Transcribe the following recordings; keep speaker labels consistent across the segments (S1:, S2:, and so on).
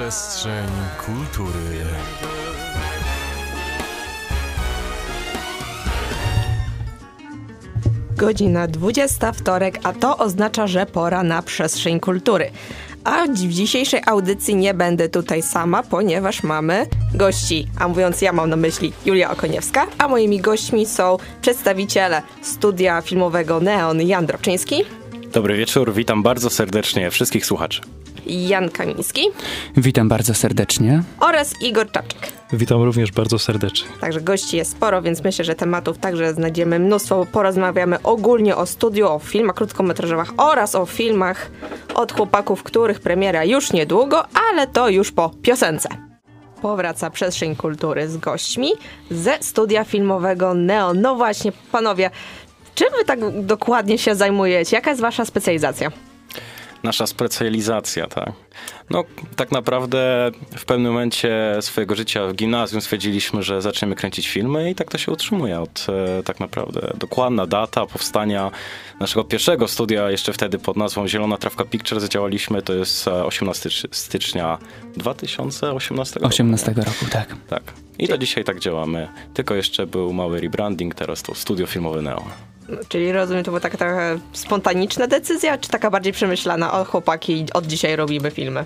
S1: Przestrzeń kultury.
S2: Godzina 20 wtorek, a to oznacza, że pora na przestrzeń kultury. A w dzisiejszej audycji nie będę tutaj sama, ponieważ mamy gości. A mówiąc ja mam na myśli Julia Okoniewska, a moimi gośćmi są przedstawiciele studia filmowego Neon Jan Drobczyński.
S3: Dobry wieczór, witam bardzo serdecznie wszystkich słuchaczy.
S2: Jan Kamiński.
S4: Witam bardzo serdecznie.
S2: Oraz Igor Czapczyk.
S5: Witam również bardzo serdecznie.
S2: Także gości jest sporo, więc myślę, że tematów także znajdziemy mnóstwo. Porozmawiamy ogólnie o studiu, o filmach krótkometrażowych oraz o filmach od chłopaków, których premiera już niedługo, ale to już po piosence. Powraca Przestrzeń Kultury z gośćmi ze studia filmowego Neon. No właśnie, panowie, czym wy tak dokładnie się zajmujecie? Jaka jest wasza specjalizacja?
S3: Nasza specjalizacja, tak. No, tak naprawdę w pewnym momencie swojego życia w gimnazjum stwierdziliśmy, że zaczniemy kręcić filmy i tak to się utrzymuje od e, tak naprawdę dokładna data powstania naszego pierwszego studia, jeszcze wtedy pod nazwą Zielona Trawka Pictures działaliśmy, to jest 18 stycznia 2018 roku.
S4: 18 roku, tak.
S3: Tak. I do dzisiaj tak działamy. Tylko jeszcze był mały rebranding, teraz to studio filmowe Neo.
S2: Czyli rozumiem, to była taka trochę spontaniczna decyzja, czy taka bardziej przemyślana? O chłopaki, od dzisiaj robimy filmy.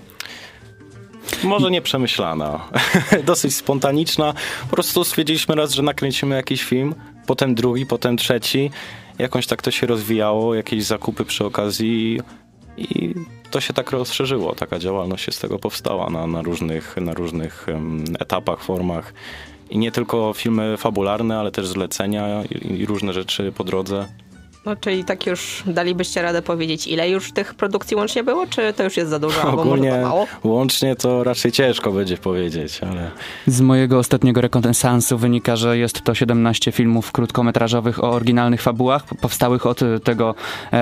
S3: Może nie przemyślana, dosyć spontaniczna. Po prostu stwierdziliśmy raz, że nakręcimy jakiś film, potem drugi, potem trzeci. Jakąś tak to się rozwijało, jakieś zakupy przy okazji i to się tak rozszerzyło. Taka działalność się z tego powstała na, na różnych, na różnych um, etapach, formach. I nie tylko filmy fabularne, ale też zlecenia i, i różne rzeczy po drodze.
S2: No, czyli tak już dalibyście radę powiedzieć, ile już tych produkcji łącznie było, czy to już jest za dużo, albo
S3: Ogólnie
S2: może to mało?
S3: łącznie to raczej ciężko będzie powiedzieć, ale...
S4: Z mojego ostatniego rekonesansu wynika, że jest to 17 filmów krótkometrażowych o oryginalnych fabułach, powstałych od tego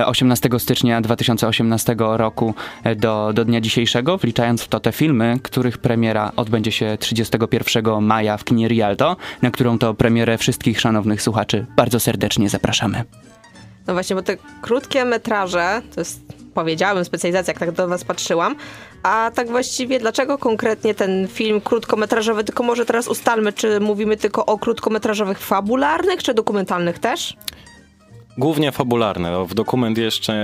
S4: 18 stycznia 2018 roku do, do dnia dzisiejszego, wliczając w to te filmy, których premiera odbędzie się 31 maja w kinie Rialto, na którą to premierę wszystkich szanownych słuchaczy bardzo serdecznie zapraszamy.
S2: No właśnie, bo te krótkie metraże, to jest, powiedziałabym, specjalizacja, jak tak do was patrzyłam, a tak właściwie dlaczego konkretnie ten film krótkometrażowy, tylko może teraz ustalmy, czy mówimy tylko o krótkometrażowych fabularnych, czy dokumentalnych też?
S3: Głównie fabularne. W dokument jeszcze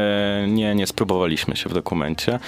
S3: nie, nie spróbowaliśmy się w dokumencie.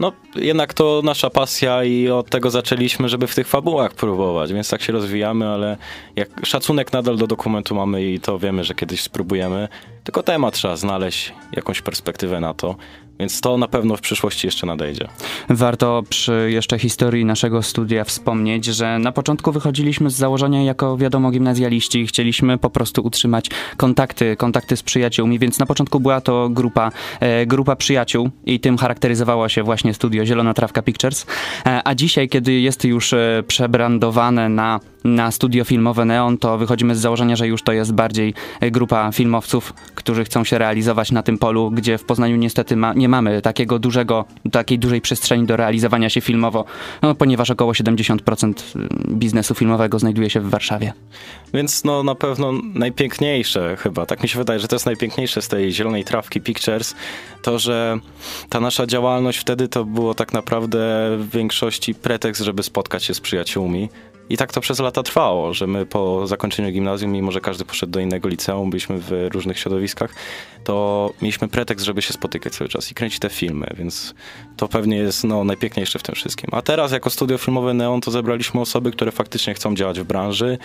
S3: No, jednak to nasza pasja i od tego zaczęliśmy, żeby w tych fabułach próbować, więc tak się rozwijamy, ale jak szacunek nadal do dokumentu mamy i to wiemy, że kiedyś spróbujemy, tylko temat trzeba znaleźć, jakąś perspektywę na to. Więc to na pewno w przyszłości jeszcze nadejdzie.
S4: Warto przy jeszcze historii naszego studia wspomnieć, że na początku wychodziliśmy z założenia jako wiadomo gimnazjaliści i chcieliśmy po prostu utrzymać kontakty, kontakty z przyjaciółmi, więc na początku była to grupa, e, grupa przyjaciół i tym charakteryzowało się właśnie studio Zielona Trawka Pictures. E, a dzisiaj, kiedy jest już e, przebrandowane na na studio filmowe Neon, to wychodzimy z założenia, że już to jest bardziej grupa filmowców, którzy chcą się realizować na tym polu, gdzie w Poznaniu niestety ma, nie mamy takiego dużego, takiej dużej przestrzeni do realizowania się filmowo, no, ponieważ około 70% biznesu filmowego znajduje się w Warszawie.
S3: Więc no na pewno najpiękniejsze chyba, tak mi się wydaje, że to jest najpiękniejsze z tej zielonej trawki Pictures, to, że ta nasza działalność wtedy to było tak naprawdę w większości pretekst, żeby spotkać się z przyjaciółmi, i tak to przez lata trwało, że my po zakończeniu gimnazjum, mimo że każdy poszedł do innego liceum, byliśmy w różnych środowiskach, to mieliśmy pretekst, żeby się spotykać cały czas i kręcić te filmy, więc to pewnie jest no, najpiękniejsze w tym wszystkim. A teraz jako studio filmowe Neon to zebraliśmy osoby, które faktycznie chcą działać w branży,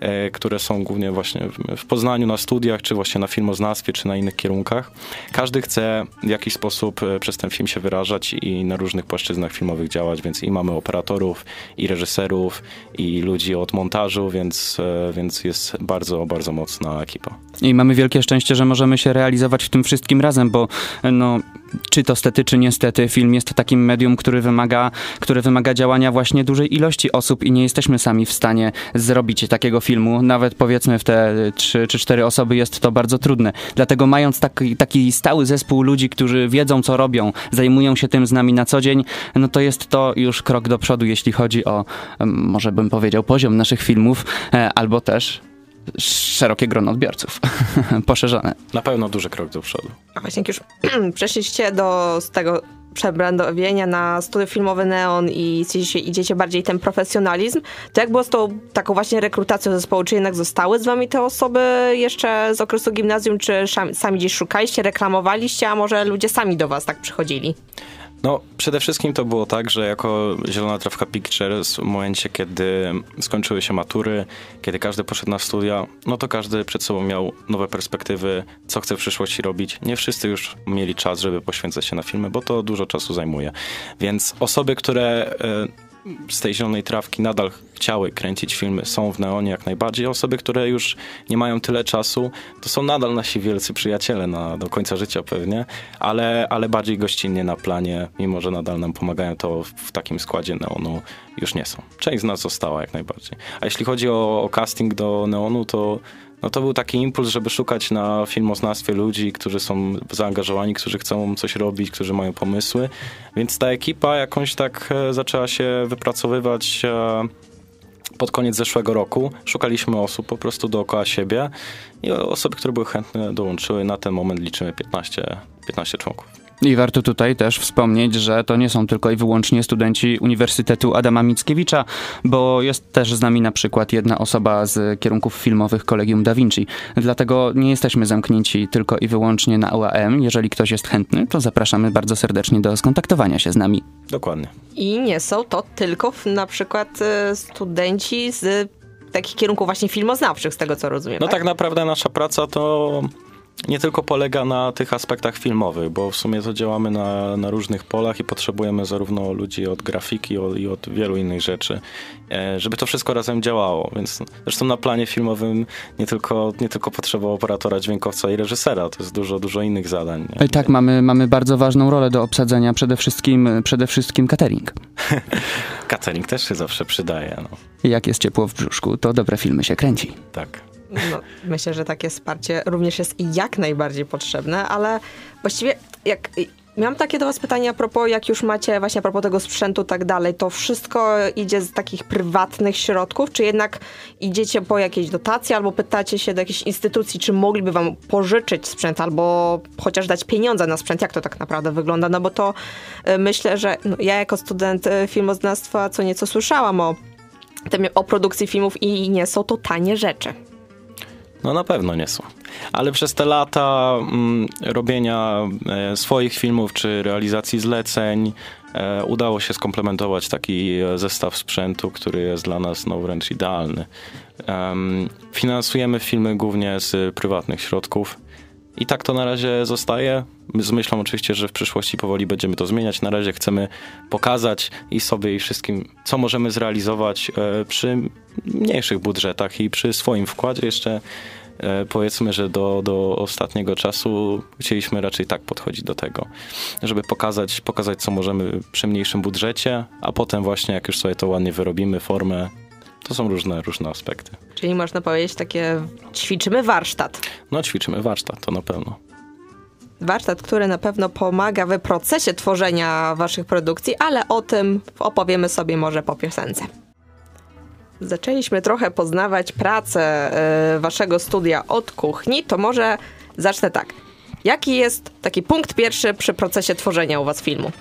S3: e, które są głównie właśnie w, Poznaniu na studiach, czy właśnie na filmoznawstwie, czy na innych kierunkach. Każdy chce w jakiś sposób e, przez ten film się wyrażać i na różnych płaszczyznach filmowych działać, więc i mamy operatorów, i reżyserów, i ludzi od montażu, więc, e, więc jest bardzo, bardzo mocna ekipa.
S4: I mamy wielkie szczęście, że możemy się realizować w tym wszystkim razem, bo no, czy to stety, czy niestety, film jest takim medium, który wymaga, który wymaga działania właśnie dużej ilości osób i nie jesteśmy sami w stanie zrobić takiego filmu. Nawet powiedzmy w te trzy czy cztery osoby jest to bardzo trudne. Dlatego mając taki, taki stały zespół ludzi, którzy wiedzą, co robią, zajmują się tym z nami na co dzień, no to jest to już krok do przodu, jeśli chodzi o, może bym powiedział, poziom naszych filmów, e, albo też szerokie grono odbiorców, poszerzone.
S3: Na pewno duży krok do przodu.
S2: A właśnie jak już przeszliście do z tego przebrandowienia na studia filmowe Neon i idziecie, idziecie bardziej ten profesjonalizm, to jak było z tą taką właśnie rekrutacją zespołu? Czy jednak zostały z wami te osoby jeszcze z okresu gimnazjum, czy sami gdzieś szukaliście, reklamowaliście, a może ludzie sami do was tak przychodzili?
S3: No, przede wszystkim to było tak, że jako Zielona Trawka Pictures w momencie, kiedy skończyły się matury, kiedy każdy poszedł na studia, no to każdy przed sobą miał nowe perspektywy, co chce w przyszłości robić. Nie wszyscy już mieli czas, żeby poświęcać się na filmy, bo to dużo czasu zajmuje. Więc osoby, które e, z tej zielonej trawki nadal chciały kręcić filmy, są w Neonie jak najbardziej. Osoby, które już nie mają tyle czasu, to są nadal nasi wielcy przyjaciele na, do końca życia pewnie, ale, ale bardziej gościnnie na planie, mimo że nadal nam pomagają, to w takim składzie Neonu już nie są. Część z nas została jak najbardziej. A jeśli chodzi o, o casting do Neonu, to no to był taki impuls, żeby szukać na filmoznawstwie ludzi, którzy są zaangażowani, którzy chcą coś robić, którzy mają pomysły. Więc ta ekipa jakąś tak e, zaczęła się wypracowywać e, pod koniec zeszłego roku. Szukaliśmy osób po prostu dookoła siebie i osoby, które były chętne dołączyły. Na ten moment liczymy 15, 15 członków.
S4: I warto tutaj też wspomnieć, że to nie są tylko i wyłącznie studenci Uniwersytetu Adama Mickiewicza, bo jest też z nami na przykład jedna osoba z kierunków filmowych Kolegium Da Vinci. Dlatego nie jesteśmy zamknięci tylko i wyłącznie na UAM. Jeżeli ktoś jest chętny, to zapraszamy bardzo serdecznie do skontaktowania się z nami.
S3: Dokładnie.
S2: I nie są to tylko na przykład e, studenci z takich kierunków właśnie filmoznawczych, z tego co rozumiem.
S3: No
S2: tak,
S3: tak naprawdę nasza praca to nie tylko polega na tych aspektach filmowych, bo w sumie to działamy na, na różnych polach i potrzebujemy zarówno ludzi od grafiki i od wielu innych rzeczy, e, żeby to wszystko razem działało. Więc zresztą na planie filmowym nie tylko, nie tylko potrzeba operatora, dźwiękowca i reżysera, to jest dużo, dużo innych zadań.
S4: Nie? Tak, mamy, mamy bardzo ważną rolę do obsadzenia, przede wszystkim, przede wszystkim catering.
S3: catering też się zawsze przydaje. No.
S4: Jak jest ciepło w brzuszku, to dobre filmy się kręci.
S3: Tak.
S2: No, myślę, że takie wsparcie również jest jak najbardziej potrzebne, ale właściwie jak Miałam takie do was pytanie a propos, jak już macie właśnie a propos tego sprzętu i tak dalej, to wszystko idzie z takich prywatnych środków, czy jednak idziecie po jakieś dotacje albo pytacie się do jakiejś instytucji, czy mogliby wam pożyczyć sprzęt albo chociaż dać pieniądze na sprzęt, jak to tak naprawdę wygląda, no bo to y, myślę, że no, ja jako student y, filmoznawstwa co nieco słyszałam o, o produkcji filmów i nie są to tanie rzeczy.
S3: No na pewno nie są. Ale przez te lata mm, robienia e, swoich filmów czy realizacji zleceń e, udało się skomplementować taki e, zestaw sprzętu, który jest dla nas no, wręcz idealny. finansujemy filmy głównie z prywatnych środków. I tak to na razie zostaje. Z myślą oczywiście, że w przyszłości powoli będziemy to zmieniać. Na razie chcemy pokazać i sobie, i wszystkim, co możemy zrealizować e, przy mniejszych budżetach i przy swoim wkładzie. Jeszcze e, powiedzmy, że do, do ostatniego czasu chcieliśmy raczej tak podchodzić do tego, żeby pokazać, pokazać, co możemy przy mniejszym budżecie, a potem właśnie, jak już sobie to ładnie wyrobimy, formę, to są różne, różne aspekty.
S2: Czyli można powiedzieć takie ćwiczymy warsztat.
S3: No ćwiczymy warsztat, to na pewno.
S2: Warsztat, który na pewno pomaga w procesie tworzenia waszych produkcji, ale o tym opowiemy sobie może po piosence. Zaczęliśmy trochę poznawać pracę y, waszego studia od kuchni, to może zacznę tak. Jaki jest taki punkt pierwszy przy procesie tworzenia u was filmu?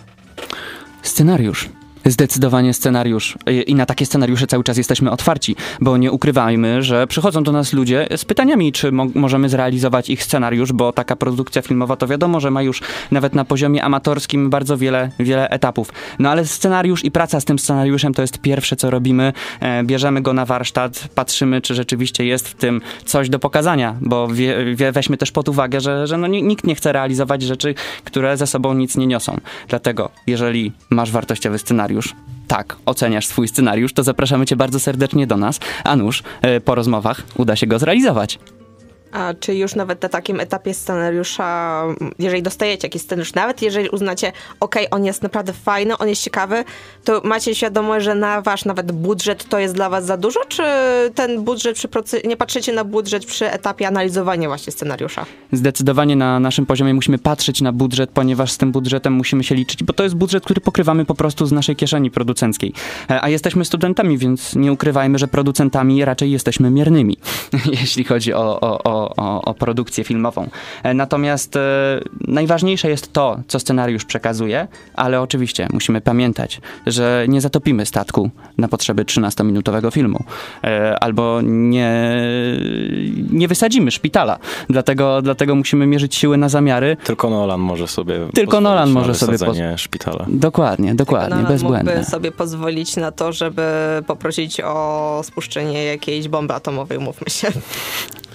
S4: Scenariusz. Zdecydowanie scenariusz. I na takie scenariusze cały czas jesteśmy otwarci, bo nie ukrywajmy, że przychodzą do nas ludzie z pytaniami, czy mo możemy zrealizować ich scenariusz, bo taka produkcja filmowa to wiadomo, że ma już nawet na poziomie amatorskim bardzo wiele, wiele etapów. No ale scenariusz i praca z tym scenariuszem to jest pierwsze, co robimy. E, bierzemy go na warsztat, patrzymy, czy rzeczywiście jest w tym coś do pokazania, bo wie, wie, weźmy też pod uwagę, że, że no, nikt nie chce realizować rzeczy, które ze sobą nic nie niosą. Dlatego, jeżeli masz wartościowy scenariusz, scenariusz, tak, oceniasz swój scenariusz, to zapraszamy Cię bardzo serdecznie do nas, a nuż e, po rozmowach uda się go zrealizować.
S2: A czy już nawet na takim etapie scenariusza, jeżeli dostajecie jakiś scenariusz, nawet jeżeli uznacie, ok, on jest naprawdę fajny, on jest ciekawy, to macie świadomość, że na wasz nawet budżet to jest dla was za dużo, czy ten budżet przy nie patrzycie na budżet przy etapie analizowania właśnie scenariusza?
S4: Zdecydowanie na naszym poziomie musimy patrzeć na budżet, ponieważ z tym budżetem musimy się liczyć, bo to jest budżet, który pokrywamy po prostu z naszej kieszeni producenckiej. E, a jesteśmy studentami, więc nie ukrywajmy, że producentami raczej jesteśmy miernymi, jeśli chodzi o, o, o o, o, o produkcję filmową. E, Natomiast e, najważniejsze jest to, co scenariusz przekazuje, ale oczywiście musimy pamiętać, że nie zatopimy statku na potrzeby 13-minutowego filmu, e, albo nie, nie wysadzimy szpitala. Dlatego, dlatego musimy mierzyć siły na zamiary.
S3: Tylko Nolan może sobie
S4: Tylko Nolan
S3: na
S4: może sobie
S3: wysadzenie szpitala.
S4: Dokładnie, dokładnie,
S2: Nolan
S4: bezbłędne.
S2: mógłby sobie pozwolić na to, żeby poprosić o spuszczenie jakiejś bomby atomowej, umówmy się.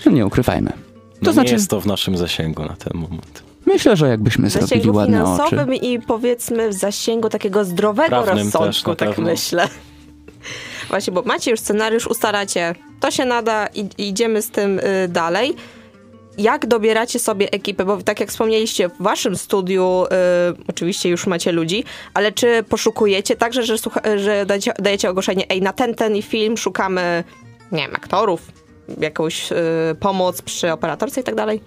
S4: Nie ukrywajmy.
S3: No
S4: To znaczy-
S3: nie jest to w naszym zasięgu na ten moment.
S4: Myślę, że jakbyśmy
S2: W
S4: zrobili ładne oczy.
S2: finansowym i powiedzmy w zasięgu takiego zdrowego
S3: Prawnym
S2: rozsądku, tak
S3: pewno.
S2: myślę. Właśnie, bo macie już scenariusz, ustalacie, to się nada i idziemy z tym y, dalej. Jak dobieracie sobie ekipę? Bo tak jak wspomnieliście, w waszym studiu y, oczywiście już macie ludzi, ale czy poszukujecie także, że, że dajecie, dajecie ogłoszenie, ej, na ten, ten film szukamy, nie wiem, aktorów, jakąś y, pomoc przy operatorce i tak dalej?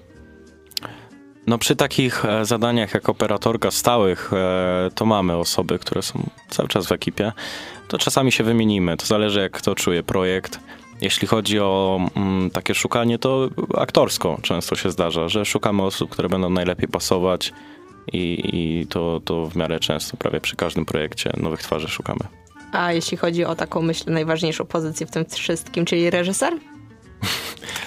S3: No przy takich e, zadaniach jak operatorka stałych, e, to mamy osoby, które są cały czas w ekipie. To czasami się wymienimy, to zależy jak kto czuje projekt. Jeśli chodzi o mm, takie szukanie, to aktorsko często się zdarza, że szukamy osób, które będą najlepiej pasować i, i to, to w miarę często, prawie przy każdym projekcie nowych twarzy szukamy.
S2: A jeśli chodzi o taką, myślę, najważniejszą pozycję w tym wszystkim, czyli reżyser?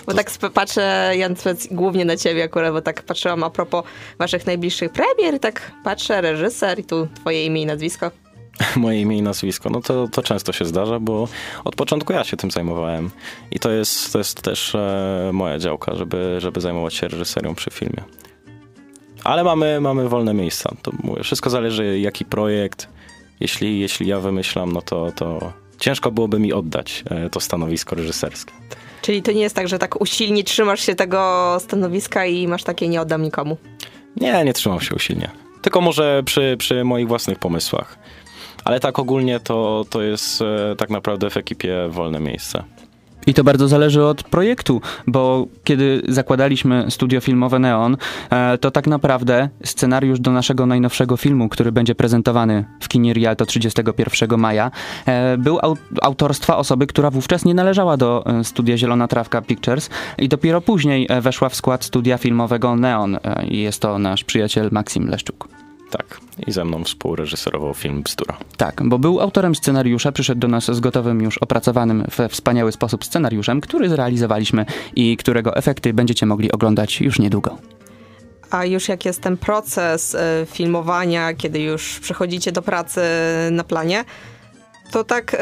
S2: Bo tak sp- patrzę, Jan głównie na ciebie akurat, bo tak patrzyłam a propos waszych najbliższych premier, tak patrzę, reżyser i tu twoje imię i nazwisko.
S3: moje imię i nazwisko, no to, to często się zdarza, bo od początku ja się tym zajmowałem. I to jest, to jest też e, moja działka, żeby, żeby zajmować się reżyserią przy filmie. Ale mamy, mamy wolne miejsca. To mówię, wszystko zależy jaki projekt. Jeśli, jeśli ja wymyślam, no to, to ciężko byłoby mi oddać e, to stanowisko reżyserskie.
S2: Czyli to nie jest tak, że tak usilnie trzymasz się tego stanowiska i masz takie nie oddam nikomu.
S3: Nie, nie trzymam się usilnie. Tylko może przy, przy moich własnych pomysłach. Ale tak ogólnie to, to jest e, tak naprawdę w ekipie wolne miejsce.
S4: I to bardzo zależy od projektu, bo kiedy zakładaliśmy studio filmowe Neon, e, to tak naprawdę scenariusz do naszego najnowszego filmu, który będzie prezentowany w kinie Rialto 31 maja, e, był au- autorstwa osoby, która wówczas nie należała do e, studia Zielona Trawka Pictures i dopiero później weszła w skład studia filmowego Neon jest to nasz przyjaciel Maksim Leszczuk.
S3: Tak. I ze mną współreżyserował film Bzdura.
S4: Tak, bo był autorem scenariusza, przyszedł do nas z gotowym, już opracowanym we wspaniały sposób scenariuszem, który zrealizowaliśmy i którego efekty będziecie mogli oglądać już niedługo.
S2: A już jak jest ten proces y, filmowania, kiedy już przechodzicie do pracy na planie, to tak y,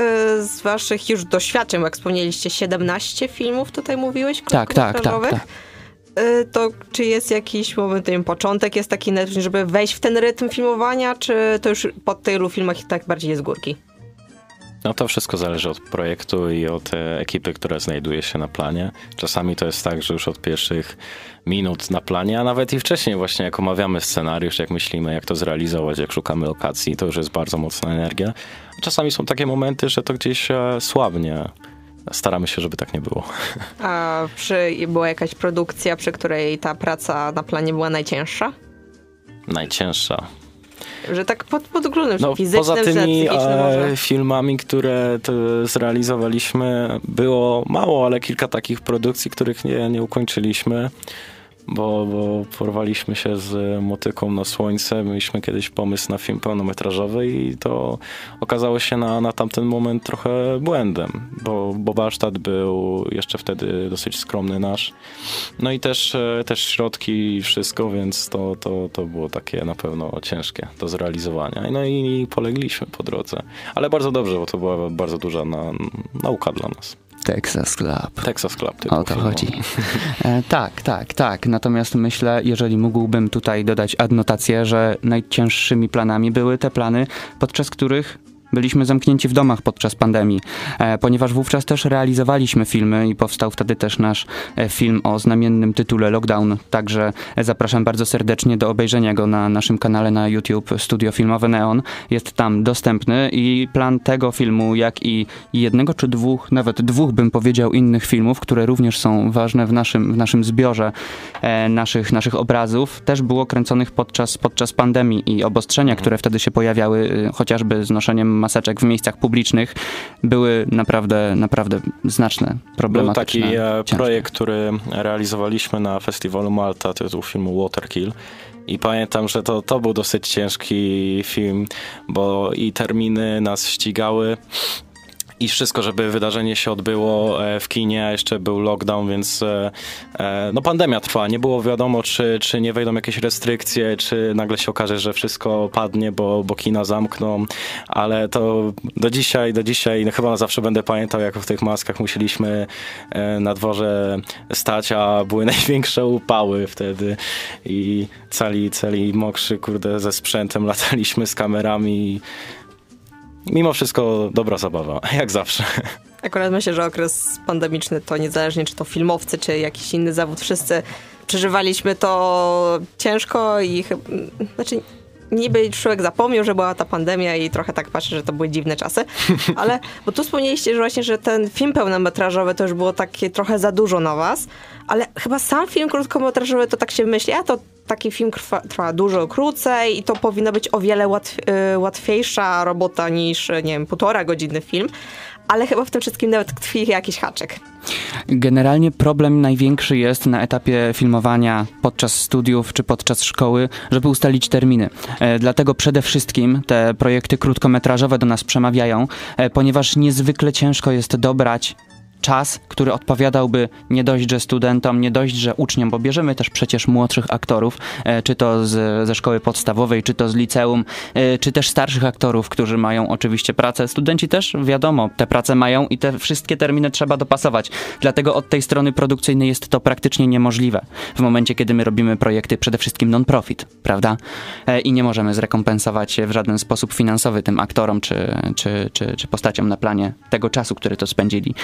S2: z waszych już doświadczeń, jak wspomnieliście, 17 filmów tutaj mówiłeś?
S4: Tak, tak, tak, tak.
S2: Y, To czy jest jakiś moment, nie wiem, początek jest taki, żeby wejść w ten rytm filmowania, czy to już po tylu filmach tak bardziej jest górki?
S3: No to wszystko zależy od projektu i od e, ekipy, która znajduje się na planie. Czasami to jest tak, że już od pierwszych minut na planie, a nawet i wcześniej właśnie jak omawiamy scenariusz, jak myślimy, jak to zrealizować, jak szukamy lokacji, to już jest bardzo mocna energia. Czasami są takie momenty, że to gdzieś e, słabnie. Staramy się, żeby tak nie było.
S2: A przy, była jakaś produkcja, przy której ta praca na planie była najcięższa?
S3: Najcięższa.
S2: Że tak pod, pod względem
S3: No,
S2: fizycznym,
S3: poza
S2: czy
S3: tymi e, filmami, które zrealizowaliśmy, było mało, ale kilka takich produkcji, których nie, nie ukończyliśmy, bo, bo porwaliśmy się z motyką na słońce. Mieliśmy kiedyś pomysł na film pełnometrażowy i to okazało się na, na tamten moment trochę błędem, bo, bo warsztat był jeszcze wtedy dosyć skromny nasz. No i też, e, też środki i wszystko, więc to, to, to było takie na pewno ciężkie do zrealizowania. No i polegliśmy po drodze. Ale bardzo dobrze, bo to była bardzo duża na, nauka dla nas.
S4: Texas Club.
S3: Texas Club. typu
S4: O to
S3: filmu.
S4: chodzi. E, tak, tak, tak. Natomiast myślę, jeżeli mógłbym tutaj dodać adnotację, że najcięższymi planami były te plany, podczas których byliśmy zamknięci w domach podczas pandemii, e, ponieważ wówczas też realizowaliśmy filmy i powstał wtedy też nasz e, film o znamiennym tytule Lockdown. Także e, zapraszam bardzo serdecznie do obejrzenia go na naszym kanale na YouTube Studio Filmowe Neon. Jest tam dostępny i plan tego filmu, jak i jednego czy dwóch, nawet dwóch bym powiedział innych filmów, które również są ważne w naszym, w naszym zbiorze naszych, naszych obrazów, też było kręconych podczas, podczas pandemii i obostrzenia, które wtedy się pojawiały, y, chociażby znoszeniem maseczek w miejscach publicznych były naprawdę, naprawdę znaczne,
S3: Był
S4: problematyczne.
S3: taki e,
S4: ciężkie.
S3: projekt, który realizowaliśmy na festiwalu Malta, tytuł filmu Waterkill. I pamiętam, że to, to był dosyć ciężki film, bo i terminy nas ścigały. I wszystko, żeby wydarzenie się odbyło e, w kinie, a jeszcze był lockdown, więc e, e, no pandemia trwa. Nie było wiadomo, czy, czy nie wejdą jakieś restrykcje, czy nagle się okaże, że wszystko padnie, bo, bo kina zamkną, ale to do dzisiaj, do dzisiaj no chyba zawsze będę pamiętał, jak w tych maskach musieliśmy na dworze stać, a były największe upały wtedy i cali, cali mokrzy, kurde, ze sprzętem lataliśmy z kamerami. Mimo wszystko dobra zabawa, jak zawsze.
S2: Akurat myślę, że okres pandemiczny to niezależnie czy to filmowcy, czy jakiś inny zawód, wszyscy przeżywaliśmy to ciężko i chyba, znaczy niby człowiek zapomniał, że była ta pandemia i trochę tak patrzę, że to były dziwne czasy, ale bo tu wspomnieliście, że właśnie, że ten film pełnometrażowy to już było takie trochę za dużo na was, ale chyba sam film krótkometrażowy to tak się myśli, a to taki film trwa, trwa dużo krócej i to powinna być o wiele łatw, y, łatwiejsza robota niż, nie wiem, półtora godziny film, ale chyba w tym wszystkim nawet tkwi jakiś haczyk.
S4: Generalnie problem największy jest na etapie filmowania podczas studiów czy podczas szkoły, żeby ustalić terminy. E, dlatego przede wszystkim te projekty krótkometrażowe do nas przemawiają, e, ponieważ niezwykle ciężko jest dobrać czas, który odpowiadałby nie dość, że studentom, nie dość, że uczniom, bo bierzemy też przecież młodszych aktorów, e, czy to z, ze szkoły podstawowej, czy to z liceum, e, czy też starszych aktorów, którzy mają oczywiście pracę. Studenci też, wiadomo, te prace mają i te wszystkie terminy trzeba dopasować. Dlatego od tej strony produkcyjnej jest to praktycznie niemożliwe. W momencie, kiedy my robimy projekty przede wszystkim non-profit, prawda? E, I nie możemy zrekompensować w żaden sposób finansowy tym aktorom czy, czy, czy, czy postaciom na planie tego czasu, który to spędzili.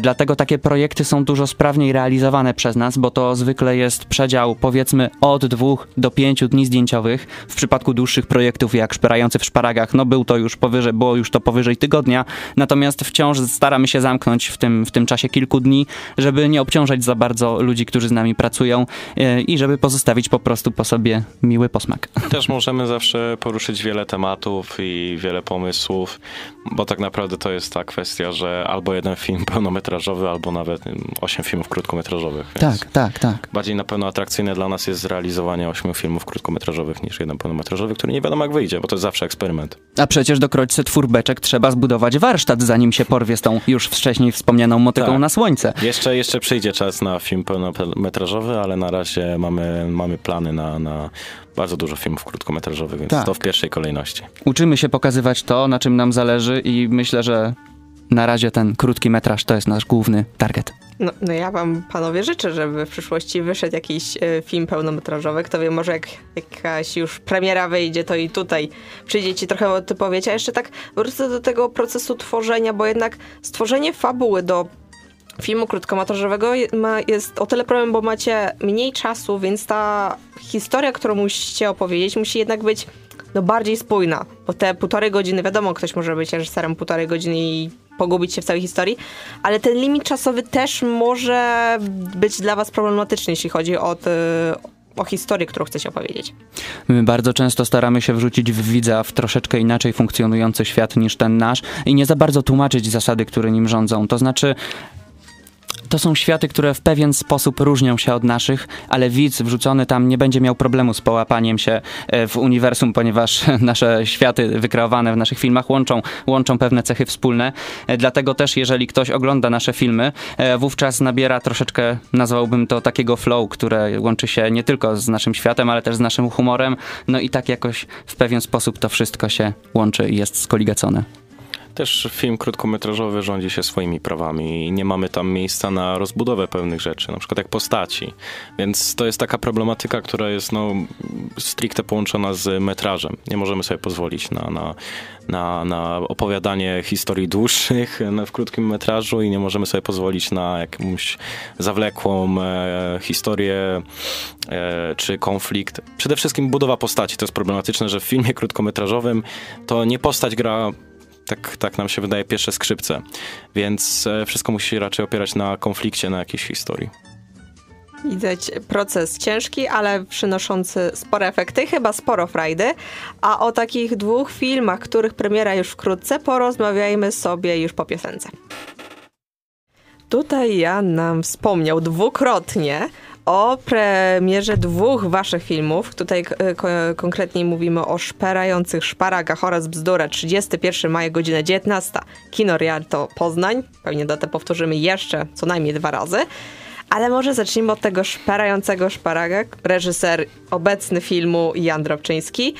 S4: Dlatego takie projekty są dużo sprawniej realizowane przez nas, bo to zwykle jest przedział powiedzmy od dwóch do pięciu dni zdjęciowych. W przypadku dłuższych projektów jak Szperający w szparagach, no był to już powyżej, było już to powyżej tygodnia, natomiast wciąż staramy się zamknąć w tym, w tym czasie kilku dni, żeby nie obciążać za bardzo ludzi, którzy z nami pracują e, i żeby pozostawić po prostu po sobie miły posmak.
S3: Też możemy zawsze poruszyć wiele tematów i wiele pomysłów, bo tak naprawdę to jest ta kwestia, że albo jeden film pełnometrażowy, albo nawet mm, osiem filmów krótkometrażowych.
S4: Tak, tak, tak.
S3: Bardziej na pewno atrakcyjne dla nas jest zrealizowanie ośmiu filmów krótkometrażowych niż jeden pełnometrażowy, który nie wiadomo jak wyjdzie, bo to jest zawsze eksperyment.
S4: A przecież do kroćce twórbeczek trzeba zbudować warsztat, zanim się porwie z tą już wcześniej wspomnianą motyką
S3: Tak.
S4: na słońce.
S3: Jeszcze, jeszcze przyjdzie czas na film pełnometrażowy, ale na razie mamy, mamy plany na, na bardzo dużo filmów krótkometrażowych, więc
S4: Tak.
S3: to w pierwszej kolejności.
S4: Uczymy się pokazywać to, na czym nam zależy i myślę, że na razie ten krótki metraż to jest nasz główny target.
S2: No, no ja wam, panowie, życzę, żeby w przyszłości wyszedł jakiś e, film pełnometrażowy. Kto wie, może jak jakaś już premiera wyjdzie, to i tutaj przyjdziecie trochę odpowiedzieć. A jeszcze tak wrócę do tego procesu tworzenia, bo jednak stworzenie fabuły do filmu krótkometrażowego jest o tyle problem, bo macie mniej czasu, więc ta historia, którą musicie opowiedzieć, musi jednak być no, bardziej spójna. Bo te półtorej godziny, wiadomo, ktoś może być reżyserem półtorej godziny i pogubić się w całej historii, ale ten limit czasowy też może być dla was problematyczny, jeśli chodzi o, o historię, którą chcecie opowiedzieć.
S4: My bardzo często staramy się wrzucić w widza w troszeczkę inaczej funkcjonujący świat niż ten nasz i nie za bardzo tłumaczyć zasady, które nim rządzą. To znaczy, to są światy, które w pewien sposób różnią się od naszych, ale widz wrzucony tam nie będzie miał problemu z połapaniem się e, w uniwersum, ponieważ nasze światy wykreowane w naszych filmach łączą, łączą pewne cechy wspólne. E, Dlatego też, jeżeli ktoś ogląda nasze filmy, e, wówczas nabiera troszeczkę, nazwałbym to takiego flow, które łączy się nie tylko z naszym światem, ale też z naszym humorem. No i tak jakoś w pewien sposób to wszystko się łączy i jest skoligacone.
S3: Też film krótkometrażowy rządzi się swoimi prawami i nie mamy tam miejsca na rozbudowę pewnych rzeczy, na przykład jak postaci. Więc to jest taka problematyka, która jest no, stricte połączona z metrażem. Nie możemy sobie pozwolić na, na, na, na opowiadanie historii dłuższych w krótkim metrażu i nie możemy sobie pozwolić na jakąś zawlekłą e, historię e, czy konflikt. Przede wszystkim budowa postaci. To jest problematyczne, że w filmie krótkometrażowym to nie postać gra tak, tak nam się wydaje, pierwsze skrzypce. Więc e, wszystko musi się raczej opierać na konflikcie, na jakiejś historii.
S2: Widać proces ciężki, ale przynoszący spore efekty, chyba sporo frajdy. A o takich dwóch filmach, których premiera już wkrótce, porozmawiajmy sobie już po piosence. Tutaj Jan nam wspomniał dwukrotnie o premierze dwóch waszych filmów. Tutaj ko konkretniej mówimy o Szperających Szparagach oraz Bzdura. 31 maja, godzina 19. Kino Rialto Poznań. Pewnie datę powtórzymy jeszcze co najmniej dwa razy. Ale może zacznijmy od tego szperającego szparaga, reżyser obecny filmu Jan Drobczyński.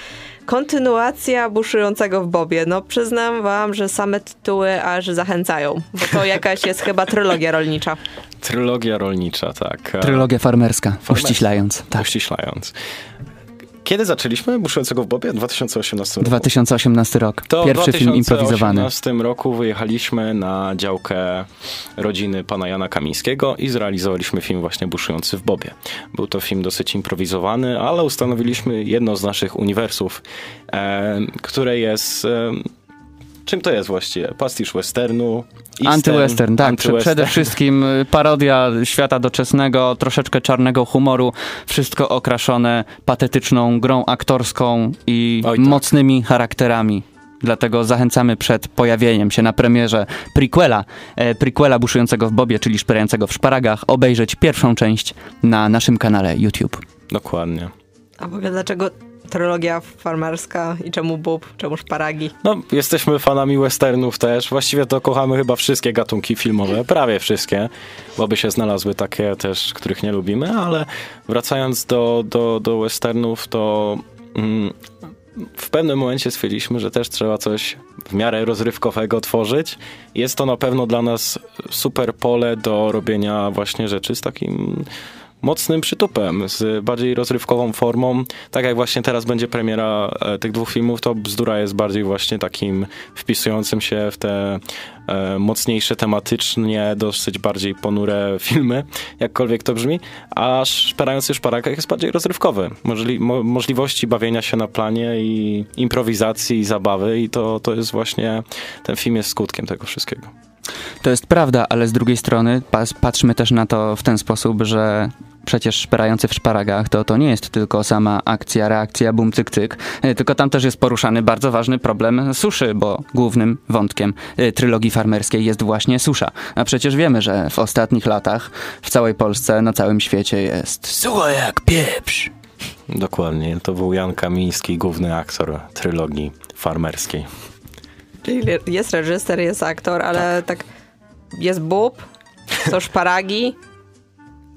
S2: Kontynuacja buszującego w Bobie. No przyznam wam, że same tytuły aż zachęcają, bo to jakaś jest chyba trylogia rolnicza.
S3: Trylogia rolnicza, tak.
S4: Trylogia farmerska, uściślając.
S3: Tak. Uściślając. Kiedy zaczęliśmy Buszującego w Bobie? 2018 roku.
S4: 2018 rok.
S3: To
S4: Pierwszy film improwizowany.
S3: W 2018 roku wyjechaliśmy na działkę rodziny pana Jana Kamińskiego i zrealizowaliśmy film właśnie Buszujący w Bobie. Był to film dosyć improwizowany, ale ustanowiliśmy jedno z naszych uniwersów, e, które jest... E, czym to jest właściwie? Pastisz westernu?
S4: Antywestern, tak.
S3: Anty-western.
S4: Przede wszystkim y, parodia świata doczesnego, troszeczkę czarnego humoru, wszystko okraszone patetyczną grą aktorską i
S3: Oj, tak.
S4: mocnymi charakterami. Dlatego zachęcamy przed pojawieniem się na premierze prequela, e, prequela buszującego w Bobie, czyli szperającego w szparagach, obejrzeć pierwszą część na naszym kanale YouTube.
S3: Dokładnie.
S2: A w ogóle dlaczego trylogia farmerska i czemu bób, czemu szparagi?
S3: No, jesteśmy fanami westernów też. Właściwie to kochamy chyba wszystkie gatunki filmowe, prawie wszystkie, bo by się znalazły takie też, których nie lubimy, ale wracając do, do, do westernów, to mm, w pewnym momencie stwierdziliśmy, że też trzeba coś w miarę rozrywkowego tworzyć. Jest to na pewno dla nas super pole do robienia właśnie rzeczy z takim mocnym przytupem, z bardziej rozrywkową formą. Tak jak właśnie teraz będzie premiera e, tych dwóch filmów, to Bzdura jest bardziej właśnie takim wpisującym się w te e, mocniejsze tematycznie, dosyć bardziej ponure filmy, jakkolwiek to brzmi, a Szperający Szparakach jest bardziej rozrywkowy. Możli mo możliwości bawienia się na planie i improwizacji i zabawy i to, to jest właśnie, ten film jest skutkiem tego wszystkiego.
S4: To jest prawda, ale z drugiej strony patrzmy też na to w ten sposób, że przecież szperający w szparagach to, to nie jest tylko sama akcja, reakcja, bum, cyk, cyk, e, tylko tam też jest poruszany bardzo ważny problem suszy, bo głównym wątkiem e, trylogii farmerskiej jest właśnie susza. A przecież wiemy, że w ostatnich latach w całej Polsce, na całym świecie jest sucho jak pieprz.
S3: Dokładnie, to był Jan Kamiński, główny aktor trylogii farmerskiej.
S2: Czyli jest reżyser, jest aktor, ale tak, jest bób, to szparagi,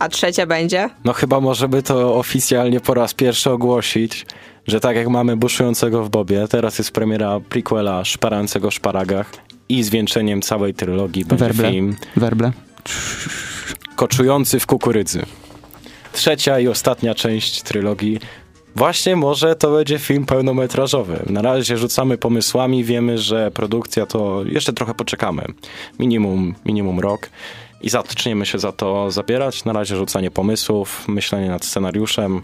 S2: a trzecia będzie?
S3: No chyba możemy to oficjalnie po raz pierwszy ogłosić, że tak jak mamy Buszującego w Bobie, teraz jest premiera prequela Szparającego w Szparagach i zwieńczeniem całej trylogii będzie
S4: Werble.
S3: film
S4: Werble.
S3: Koczujący w kukurydzy. Trzecia i ostatnia część trylogii. Właśnie może to będzie film pełnometrażowy. Na razie rzucamy pomysłami, wiemy, że produkcja to jeszcze trochę poczekamy. Minimum, minimum rok. I zaczniemy się za to zabierać. Na razie rzucanie pomysłów, myślenie nad scenariuszem.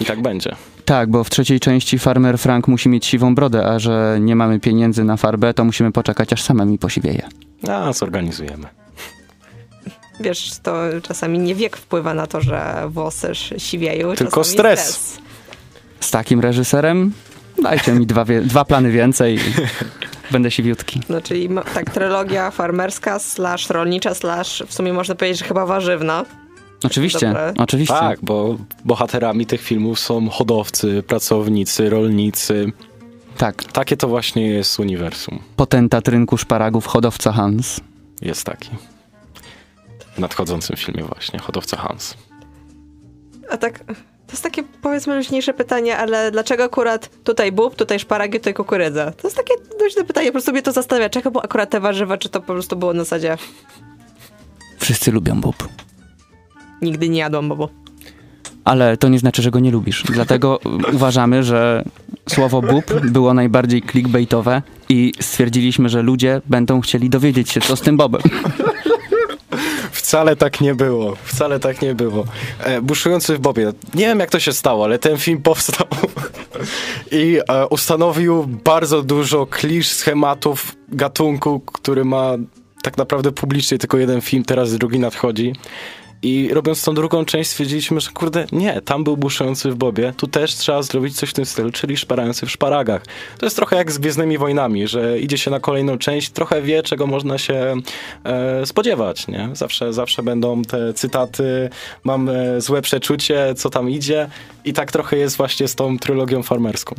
S3: I tak będzie.
S4: Tak, bo w trzeciej części farmer Frank musi mieć siwą brodę, a że nie mamy pieniędzy na farbę, to musimy poczekać, aż sama mi posiwieje.
S3: A, zorganizujemy.
S2: Wiesz, to czasami nie wiek wpływa na to, że włosy siwieją.
S3: Tylko
S2: czasami
S3: stres.
S4: Z takim reżyserem dajcie mi dwa, dwa plany więcej będę siwiutki.
S2: No, czyli tak, trylogia farmerska slash rolnicza slash w sumie można powiedzieć, że chyba warzywna.
S4: Oczywiście,
S2: Dobre.
S4: oczywiście.
S3: Tak, bo bohaterami tych filmów są hodowcy, pracownicy, rolnicy.
S4: tak.
S3: Takie to właśnie jest uniwersum.
S4: Potentat rynku szparagów, hodowca Hans.
S3: Jest taki. W nadchodzącym filmie właśnie, hodowca Hans.
S2: A tak, to jest takie powiedzmy luźniejsze pytanie, ale dlaczego akurat tutaj bób, tutaj szparagi, tutaj kukurydza? To jest takie luźne pytanie, po prostu mnie to zastanawia. Czego akurat te warzywa, czy to po prostu było na zasadzie
S4: Wszyscy lubią bób.
S2: nigdy nie jadłam bobu.
S4: Ale to nie znaczy, że go nie lubisz. Dlatego uważamy, że słowo bób było najbardziej clickbaitowe i stwierdziliśmy, że ludzie będą chcieli dowiedzieć się, co z tym bobem.
S3: Wcale tak nie było. Wcale tak nie było. E, Buszujący w Bobie. Nie wiem jak to się stało, ale ten film powstał i e, ustanowił bardzo dużo klisz, schematów gatunku, który ma tak naprawdę publicznie tylko jeden film, teraz drugi nadchodzi. I robiąc tą drugą część stwierdziliśmy, że kurde, nie, tam był buszujący w bobie, tu też trzeba zrobić coś w tym stylu, czyli szparający w szparagach. To jest trochę jak z Gwiezdnymi Wojnami, że idzie się na kolejną część, trochę wie, czego można się e, spodziewać, nie? Zawsze, zawsze będą te cytaty, mam e, złe przeczucie, co tam idzie i tak trochę jest właśnie z tą trylogią farmerską.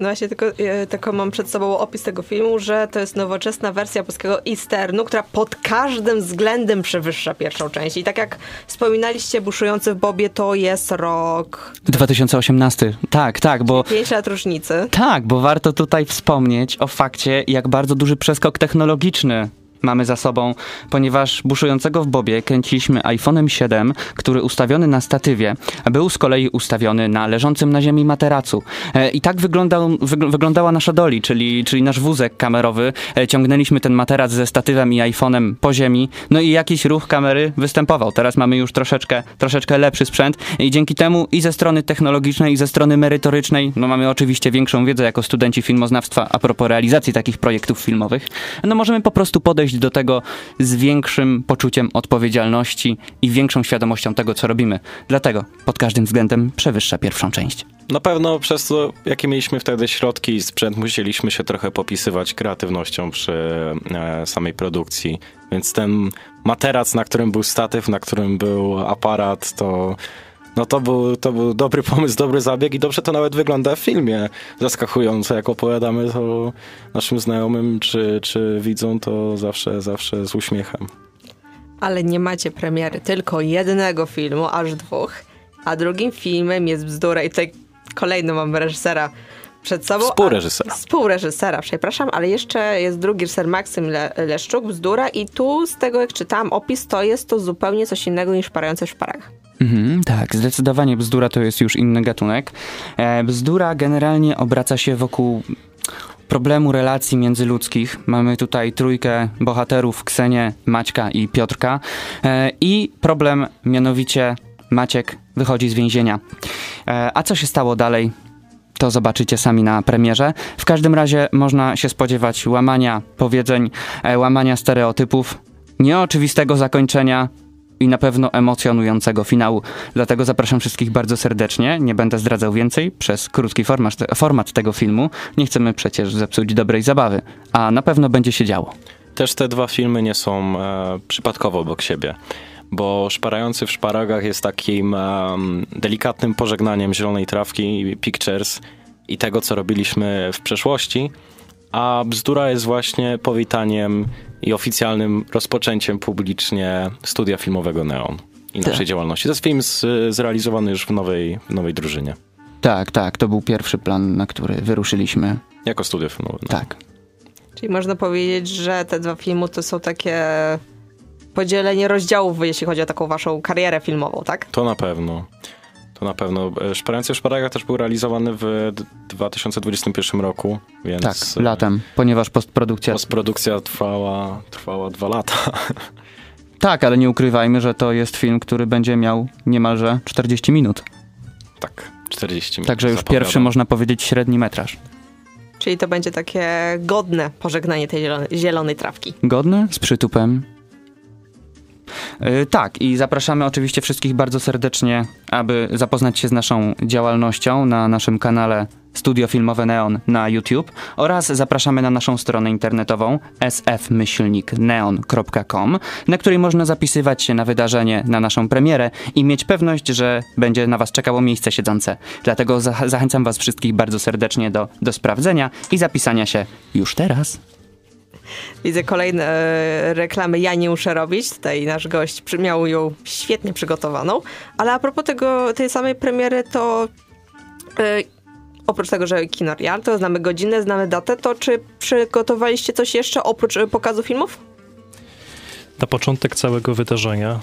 S2: No właśnie, tylko, e, tylko mam przed sobą opis tego filmu, że to jest nowoczesna wersja polskiego Easternu, która pod każdym względem przewyższa pierwszą część. I tak jak wspominaliście, Buszujący w Bobie to jest rok
S4: 2018. Tak, tak, bo
S2: 5 lat różnicy.
S4: tak, bo warto tutaj wspomnieć o fakcie, jak bardzo duży przeskok technologiczny mamy za sobą, ponieważ buszującego w Bobie kręciliśmy iPhone'em 7, który ustawiony na statywie był z kolei ustawiony na leżącym na ziemi materacu. E, I tak wyglądał, wygl- wyglądała nasza doli, czyli, czyli nasz wózek kamerowy. E, Ciągnęliśmy ten materac ze statywem i iPhone'em po ziemi, no i jakiś ruch kamery występował. Teraz mamy już troszeczkę, troszeczkę lepszy sprzęt i dzięki temu i ze strony technologicznej, i ze strony merytorycznej, no mamy oczywiście większą wiedzę jako studenci filmoznawstwa a propos realizacji takich projektów filmowych, no możemy po prostu podejść do tego z większym poczuciem odpowiedzialności i większą świadomością tego, co robimy. Dlatego pod każdym względem przewyższa pierwszą część.
S3: Na pewno przez to, jakie mieliśmy wtedy środki i sprzęt, musieliśmy się trochę popisywać kreatywnością przy e, samej produkcji. Więc ten materac, na którym był statyw, na którym był aparat, to, no to, był, to był dobry pomysł, dobry zabieg i dobrze to nawet wygląda w filmie. Zaskakująco, jak opowiadamy to naszym znajomym czy, czy widzom, to zawsze, zawsze z uśmiechem.
S2: Ale nie macie premiery tylko jednego filmu, aż dwóch. A drugim filmem jest Bzdura i tutaj kolejny mamy reżysera przed sobą. a-
S3: Współreżysera.
S2: Współreżysera, przepraszam, ale jeszcze jest drugi reżyser Maksym Le- Leszczuk, Bzdura i tu z tego jak czytałam opis, to jest to zupełnie coś innego niż Parające w szparach.
S4: Mhm, tak, zdecydowanie bzdura to jest już inny gatunek. E, bzdura generalnie obraca się wokół problemu relacji międzyludzkich. Mamy tutaj trójkę bohaterów, Ksenię, Maćka i Piotrka. E, I problem mianowicie Maciek wychodzi z więzienia. E, a co się stało dalej? To zobaczycie sami na premierze. W każdym razie można się spodziewać łamania powiedzeń, e, łamania stereotypów, nieoczywistego zakończenia i na pewno emocjonującego finału. Dlatego zapraszam wszystkich bardzo serdecznie. Nie będę zdradzał więcej przez krótki format, format tego filmu. Nie chcemy przecież zepsuć dobrej zabawy, a na pewno będzie się działo.
S3: Też te dwa filmy nie są e, przypadkowo obok siebie, bo Szparający w szparagach jest takim em, delikatnym pożegnaniem Zielonej Trawki, Pictures i tego, co robiliśmy w przeszłości, a Bzdura jest właśnie powitaniem i oficjalnym rozpoczęciem publicznie studia filmowego Neon i naszej
S4: Tak.
S3: działalności. To jest film z, zrealizowany już w nowej, w nowej drużynie,
S4: Tak, tak, to był pierwszy plan, na który wyruszyliśmy.
S3: jako studio filmowe. Neon.
S4: Tak.
S2: Czyli można powiedzieć, że te dwa filmy to są takie podzielenie rozdziałów, jeśli chodzi o taką waszą karierę filmową, tak?
S3: To na pewno. To na pewno. E, Szparający w szparagach też był realizowany w d- 2021 roku, więc
S4: Tak,
S3: e,
S4: latem, ponieważ postprodukcja.
S3: postprodukcja trwała, trwała dwa lata.
S4: Tak, ale nie ukrywajmy, że to jest film, który będzie miał niemalże 40 minut.
S3: tak, 40 minut.
S4: Także już
S3: zapowiadam.
S4: pierwszy, można powiedzieć, średni metraż.
S2: Czyli to będzie takie godne pożegnanie tej zielonej, zielonej trawki.
S4: Godny, z przytupem. Yy, tak, i zapraszamy oczywiście wszystkich bardzo serdecznie, aby zapoznać się z naszą działalnością na naszym kanale Studio Filmowe Neon na YouTube oraz zapraszamy na naszą stronę internetową sfmyślnikneon.com, na której można zapisywać się na wydarzenie, na naszą premierę i mieć pewność, że będzie na Was czekało miejsce siedzące. Dlatego za- zachęcam Was wszystkich bardzo serdecznie do, do sprawdzenia i zapisania się już teraz.
S2: Widzę kolejne e, reklamy Ja nie muszę robić. Tutaj nasz gość miał ją świetnie przygotowaną. Ale a propos tego, tej samej premiery, to e, oprócz tego, że kino Rialto, znamy godzinę, znamy datę, to czy przygotowaliście coś jeszcze oprócz e, pokazu filmów?
S5: Na początek całego wydarzenia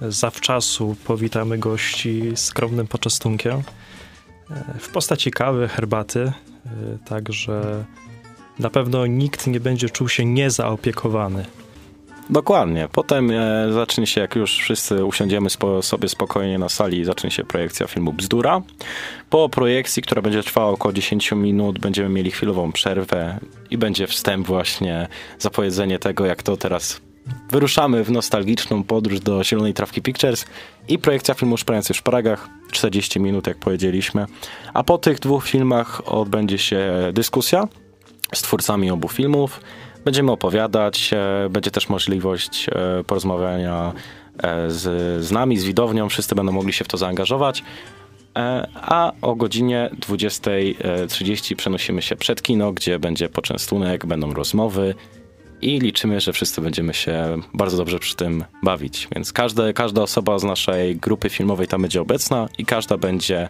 S5: zawczasu powitamy gości skromnym poczestunkiem e, w postaci kawy, herbaty, e, także na pewno nikt nie będzie czuł się niezaopiekowany.
S3: Dokładnie. Potem e, zacznie się, jak już wszyscy usiądziemy spo, sobie spokojnie na sali, zacznie się projekcja filmu Bzdura. Po projekcji, która będzie trwała około 10 minut, będziemy mieli chwilową przerwę i będzie wstęp właśnie, zapowiedzenie tego, jak to teraz wyruszamy w nostalgiczną podróż do Zielonej Trawki Pictures i projekcja filmu Szprający w szparagach, 40 minut jak powiedzieliśmy. A po tych dwóch filmach odbędzie się dyskusja z twórcami obu filmów. Będziemy opowiadać, e, będzie też możliwość e, porozmawiania e, z, z nami, z widownią, wszyscy będą mogli się w to zaangażować. A o godzinie 20.30 przenosimy się przed kino, gdzie będzie poczęstunek, będą rozmowy i liczymy, że wszyscy będziemy się bardzo dobrze przy tym bawić. Więc każde, każda osoba z naszej grupy filmowej tam będzie obecna i każda będzie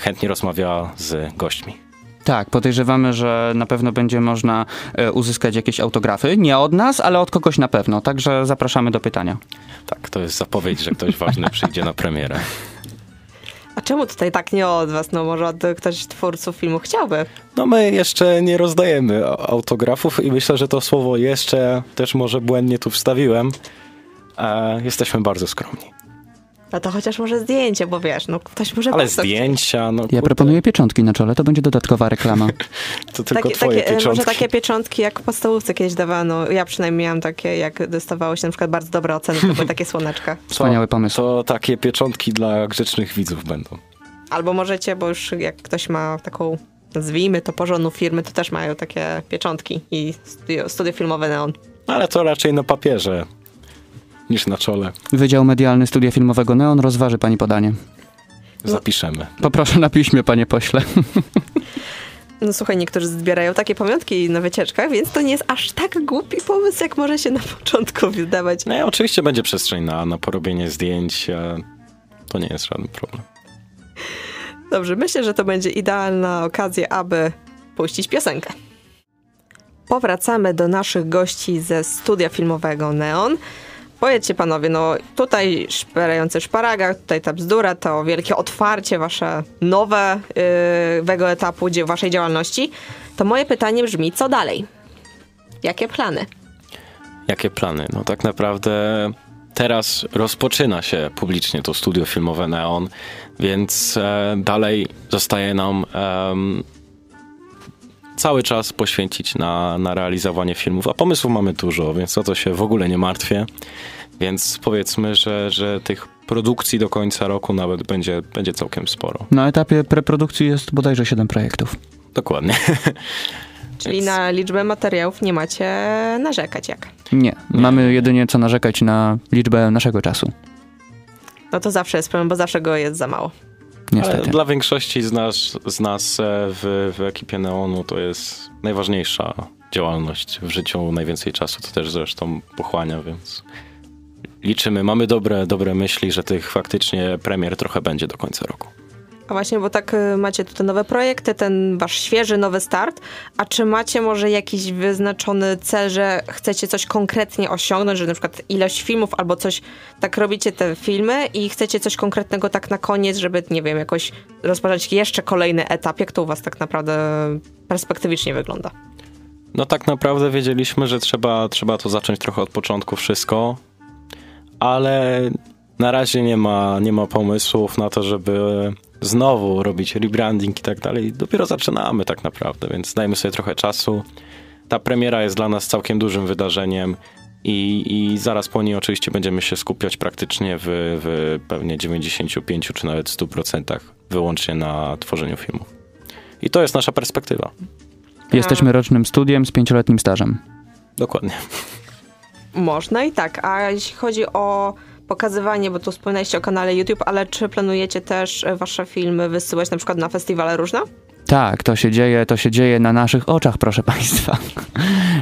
S3: chętnie rozmawiała z gośćmi.
S4: Tak, podejrzewamy, że na pewno będzie można e, uzyskać jakieś autografy. Nie od nas, ale od kogoś na pewno. Także zapraszamy do pytania.
S3: Tak, to jest zapowiedź, że ktoś ważny przyjdzie na premierę.
S2: A czemu tutaj tak nie od was? No może od ktoś z twórców filmu chciałby.
S3: No my jeszcze nie rozdajemy autografów i myślę, że to słowo jeszcze też może błędnie tu wstawiłem. E, jesteśmy bardzo skromni.
S2: No to chociaż może zdjęcie, bo wiesz, no ktoś może
S3: Ale
S2: bardzo
S3: zdjęcia, no
S4: Ja
S3: kurde,
S4: proponuję pieczątki na czole, to będzie dodatkowa reklama.
S3: to tylko
S2: takie,
S3: twoje
S2: takie, e,
S3: pieczątki.
S2: Może takie pieczątki, jak w podstawówce kiedyś dawano. Ja przynajmniej miałam takie, jak dostawało się na przykład bardzo dobre oceny, to były takie słoneczka.
S4: Wspaniały pomysł.
S3: To takie pieczątki dla grzecznych widzów będą.
S2: Albo możecie, bo już jak ktoś ma taką, nazwijmy to porządną firmy, to też mają takie pieczątki i studio, studio filmowe Neon.
S3: Ale to raczej na papierze niż na czole.
S4: Wydział Medialny Studia Filmowego Neon rozważy pani podanie.
S3: Zapiszemy.
S4: Poproszę na piśmie, panie pośle.
S2: No słuchaj, niektórzy zbierają takie pamiątki na wycieczkach, więc to nie jest aż tak głupi pomysł, jak może się na początku wydawać.
S3: No i oczywiście będzie przestrzeń na, na porobienie zdjęć. To nie jest żaden problem.
S2: Dobrze, myślę, że to będzie idealna okazja, aby puścić piosenkę. Powracamy do naszych gości ze studia filmowego Neon. Powiedzcie panowie, no tutaj szperający szparagach, tutaj ta bzdura, to wielkie otwarcie wasze nowe, yy, etapu dzie- waszej działalności. To moje pytanie brzmi, co dalej? Jakie plany?
S3: Jakie plany? No tak naprawdę teraz rozpoczyna się publicznie to studio filmowe Neon, więc e, dalej zostaje nam em, cały czas poświęcić na, na realizowanie filmów, a pomysłów mamy dużo, więc o to się w ogóle nie martwię. Więc powiedzmy, że, że tych produkcji do końca roku nawet będzie, będzie całkiem sporo.
S4: Na etapie preprodukcji jest bodajże 7 projektów.
S3: Dokładnie.
S2: Czyli
S3: Więc-
S2: na liczbę materiałów nie macie narzekać jak?
S4: Nie, mamy jedynie co narzekać na liczbę naszego czasu.
S2: No to zawsze jest problem, bo zawsze go jest za mało.
S3: Ale
S4: Niestety.
S3: dla większości z nas, z nas e, w, w ekipie Neonu to jest najważniejsza działalność w życiu. Najwięcej czasu to też zresztą pochłania, więc liczymy. Mamy dobre, dobre myśli, że tych faktycznie premier trochę będzie do końca roku.
S2: A właśnie, bo tak y, macie tutaj nowe projekty, ten wasz świeży, nowy start. A czy macie może jakiś wyznaczony cel, że chcecie coś konkretnie osiągnąć, że na przykład ilość filmów albo coś, tak robicie te filmy i chcecie coś konkretnego tak na koniec, żeby, nie wiem, jakoś rozpocząć jeszcze kolejny etap? Jak to u was tak naprawdę perspektywicznie wygląda?
S3: No tak naprawdę wiedzieliśmy, że trzeba, trzeba to zacząć trochę od początku wszystko, ale na razie nie ma, nie ma pomysłów na to, żeby znowu robić rebranding i tak dalej. Dopiero zaczynamy tak naprawdę, więc dajmy sobie trochę czasu. Ta premiera jest dla nas całkiem dużym wydarzeniem i, i zaraz po niej oczywiście będziemy się skupiać praktycznie w, w pewnie 95 czy nawet 100% wyłącznie na tworzeniu filmów. I to jest nasza perspektywa.
S4: Jesteśmy rocznym studiem z pięcioletnim stażem.
S3: Dokładnie.
S2: Można i tak. A jeśli chodzi o pokazywanie, bo tu wspomnieliście o kanale YouTube, ale czy planujecie też e, wasze filmy wysyłać na przykład na festiwale różne?
S4: Tak, to się dzieje, to się dzieje na naszych oczach, proszę państwa.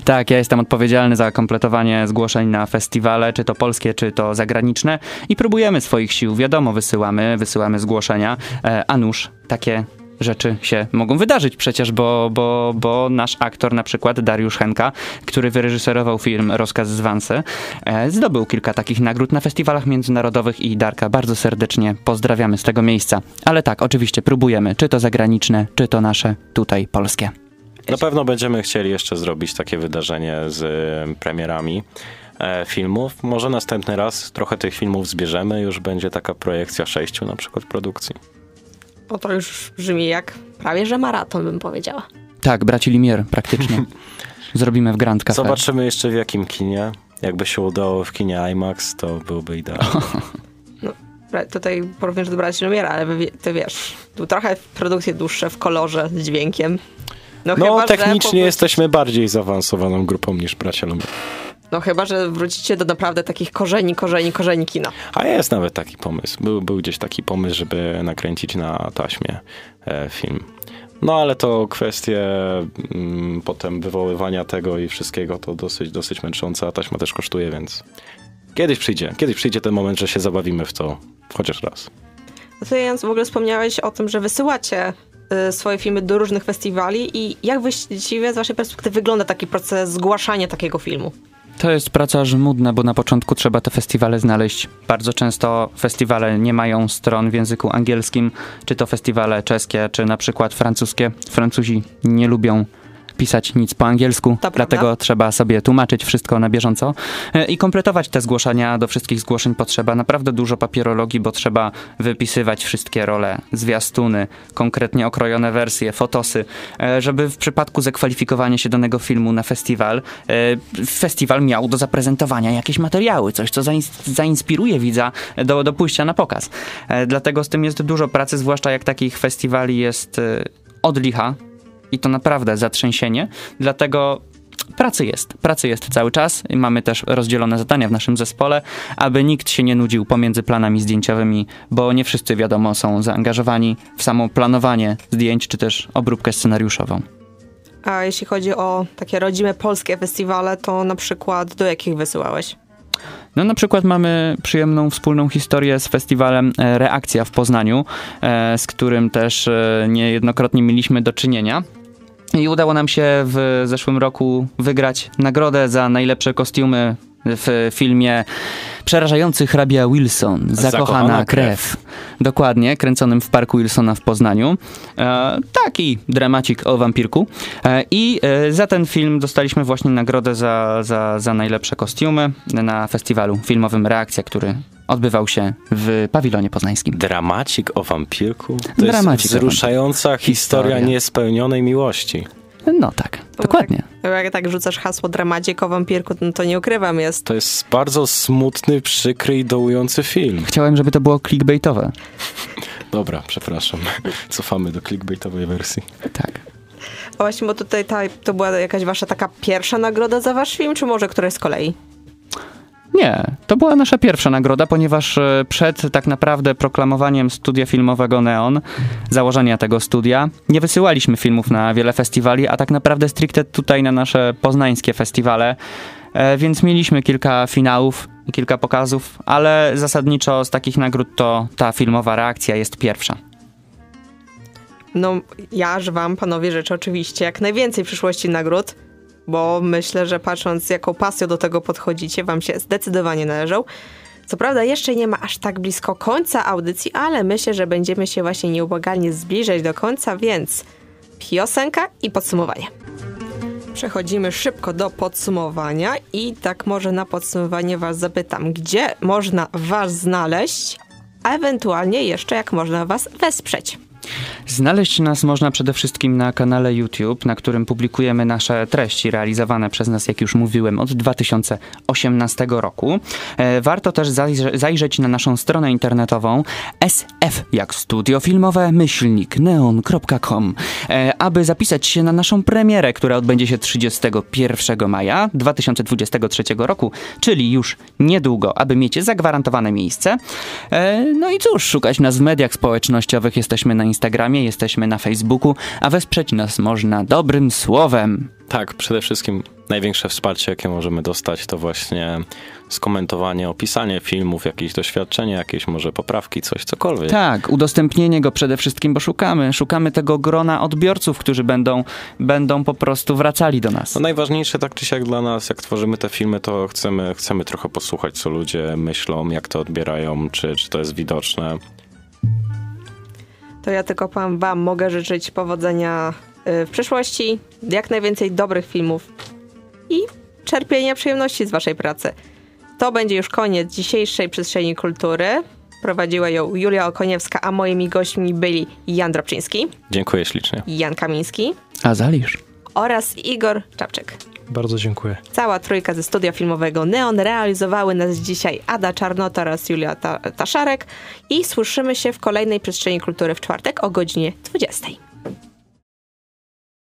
S4: tak, ja jestem odpowiedzialny za kompletowanie zgłoszeń na festiwale, czy to polskie, czy to zagraniczne i próbujemy swoich sił. Wiadomo, wysyłamy, wysyłamy zgłoszenia, e, a nuż takie rzeczy się mogą wydarzyć przecież, bo, bo, bo nasz aktor, na przykład Dariusz Henka, który wyreżyserował film Rozkaz z Wansy, e, zdobył kilka takich nagród na festiwalach międzynarodowych i Darka bardzo serdecznie pozdrawiamy z tego miejsca. Ale tak, oczywiście próbujemy, czy to zagraniczne, czy to nasze, tutaj polskie.
S3: Na pewno będziemy chcieli jeszcze zrobić takie wydarzenie z premierami e, filmów. Może następny raz trochę tych filmów zbierzemy, już będzie taka projekcja sześciu na przykład produkcji.
S2: O to już brzmi jak prawie że maraton, bym powiedziała.
S4: Tak, braci Limier praktycznie. Zrobimy w Grand Cafe.
S3: Zobaczymy jeszcze w jakim kinie. Jakby się udało w kinie IMAX, to byłby idealnie.
S2: Bra- Tutaj również do Braci Lumiera, ale ty wiesz, tu trochę produkcje dłuższe w kolorze z dźwiękiem.
S3: No,
S2: chyba, że
S3: technicznie
S2: po-
S3: jesteśmy bardziej zaawansowaną grupą niż bracia Lumière.
S2: No chyba, że wrócicie do naprawdę takich korzeni, korzeni, korzeni kina.
S3: A jest nawet taki pomysł. Był, był gdzieś taki pomysł, żeby nakręcić na taśmie e, film. No ale to kwestie mm, potem wywoływania tego i wszystkiego to dosyć, dosyć męczące, a taśma też kosztuje, więc kiedyś przyjdzie. Kiedyś przyjdzie ten moment, że się zabawimy w to chociaż raz.
S2: No to Jens, w ogóle wspomniałeś o tym, że wysyłacie y, swoje filmy do różnych festiwali i jak właściwie z waszej perspektywy wygląda taki proces zgłaszania takiego filmu?
S4: To jest praca żmudna, bo na początku trzeba te festiwale znaleźć. Bardzo często festiwale nie mają stron w języku angielskim, czy to festiwale czeskie, czy na przykład francuskie. Francuzi nie lubią pisać nic po angielsku, dlatego trzeba sobie tłumaczyć wszystko na bieżąco e, i kompletować te zgłoszenia. Do wszystkich zgłoszeń potrzeba naprawdę dużo papierologii, bo trzeba wypisywać wszystkie role, zwiastuny, konkretnie okrojone wersje, fotosy, e, żeby w przypadku zakwalifikowania się danego filmu na festiwal, e, festiwal miał do zaprezentowania jakieś materiały, coś, co zains- zainspiruje widza do, do pójścia na pokaz. Dlatego z tym jest dużo pracy, zwłaszcza jak takich festiwali jest od licha i to naprawdę zatrzęsienie, dlatego pracy jest. Pracy jest cały czas i mamy też rozdzielone zadania w naszym zespole, aby nikt się nie nudził pomiędzy planami zdjęciowymi, bo nie wszyscy wiadomo są zaangażowani w samo planowanie zdjęć czy też obróbkę scenariuszową.
S2: A jeśli chodzi o takie rodzime polskie festiwale, to na przykład do jakich wysyłałeś?
S4: No na przykład mamy przyjemną wspólną historię z festiwalem e, Reakcja w Poznaniu, e, z którym też e, niejednokrotnie mieliśmy do czynienia. I udało nam się w zeszłym roku wygrać nagrodę za najlepsze kostiumy w filmie Przerażający hrabia Wilson, Zakochana,
S3: Zakochana
S4: krew.
S3: krew.
S4: Dokładnie, kręconym w parku Wilsona w Poznaniu. E, taki dramacik o wampirku. E, I e, za ten film dostaliśmy właśnie nagrodę za, za, za najlepsze kostiumy na festiwalu filmowym Reakcja, który odbywał się w pawilonie poznańskim.
S3: Dramacik o wampirku? To
S4: Dramacik
S3: jest wzruszająca historia
S4: Historia.
S3: niespełnionej miłości.
S4: No tak, dokładnie.
S2: Tak, jak tak rzucasz hasło dramacie o wampirku, no to nie ukrywam, jest
S3: To jest bardzo smutny, przykry i dołujący film.
S4: Chciałem, żeby to było clickbaitowe.
S3: Dobra, przepraszam. Cofamy do clickbaitowej wersji.
S4: Tak.
S2: A właśnie, bo tutaj ta, to była jakaś wasza taka pierwsza nagroda za wasz film, czy może któraś z kolei?
S4: Nie, to była nasza pierwsza nagroda, ponieważ e, przed tak naprawdę proklamowaniem studia filmowego Neon, założenia tego studia, nie wysyłaliśmy filmów na wiele festiwali, a tak naprawdę stricte tutaj na nasze poznańskie festiwale, e, więc mieliśmy kilka finałów i kilka pokazów, ale zasadniczo z takich nagród to ta filmowa reakcja jest pierwsza.
S2: No, ja że wam, panowie, życzę oczywiście jak najwięcej w przyszłości nagród, bo myślę, że patrząc jaką pasją do tego podchodzicie, wam się zdecydowanie należą. Co prawda jeszcze nie ma aż tak blisko końca audycji, ale myślę, że będziemy się właśnie nieubłagalnie zbliżać do końca, więc piosenka i podsumowanie. Przechodzimy szybko do podsumowania i tak może na podsumowanie was zapytam, gdzie można was znaleźć, a ewentualnie jeszcze jak można was wesprzeć.
S4: Znaleźć nas można przede wszystkim na kanale YouTube, na którym publikujemy nasze treści realizowane przez nas, jak już mówiłem, od 2018 roku. E, Warto też zajrze- zajrzeć na naszą stronę internetową sf jak studio filmowe myślnik neon.com, e, aby zapisać się na naszą premierę, która odbędzie się 31 maja 2023 roku, czyli już niedługo, aby mieć zagwarantowane miejsce. E, No i cóż, szukać nas w mediach społecznościowych, jesteśmy na Instagramie, jesteśmy na Facebooku, a wesprzeć nas można dobrym słowem.
S3: Tak, przede wszystkim największe wsparcie, jakie możemy dostać, to właśnie skomentowanie, opisanie filmów, jakieś doświadczenie, jakieś może poprawki, coś, cokolwiek.
S4: Tak, udostępnienie go przede wszystkim, bo szukamy, szukamy tego grona odbiorców, którzy będą, będą po prostu wracali do nas.
S3: No najważniejsze tak czy siak dla nas, jak tworzymy te filmy, to chcemy, chcemy trochę posłuchać, co ludzie myślą, jak to odbierają, czy, czy to jest widoczne.
S2: To ja tylko wam, wam mogę życzyć powodzenia y, w przyszłości, jak najwięcej dobrych filmów i czerpienia przyjemności z waszej pracy. To będzie już koniec dzisiejszej przestrzeni kultury. Prowadziła ją Julia Okoniewska, a moimi gośćmi byli Jan Drobczyński,
S3: Dziękuję ślicznie.
S2: Jan Kamiński
S4: A zalisz?
S2: oraz Igor Czapczyk.
S5: Bardzo dziękuję.
S2: Cała trójka ze studia filmowego Neon realizowały nas dzisiaj Ada Czarnota oraz Julia Ta- Taszarek i słyszymy się w kolejnej przestrzeni kultury w czwartek o godzinie 20.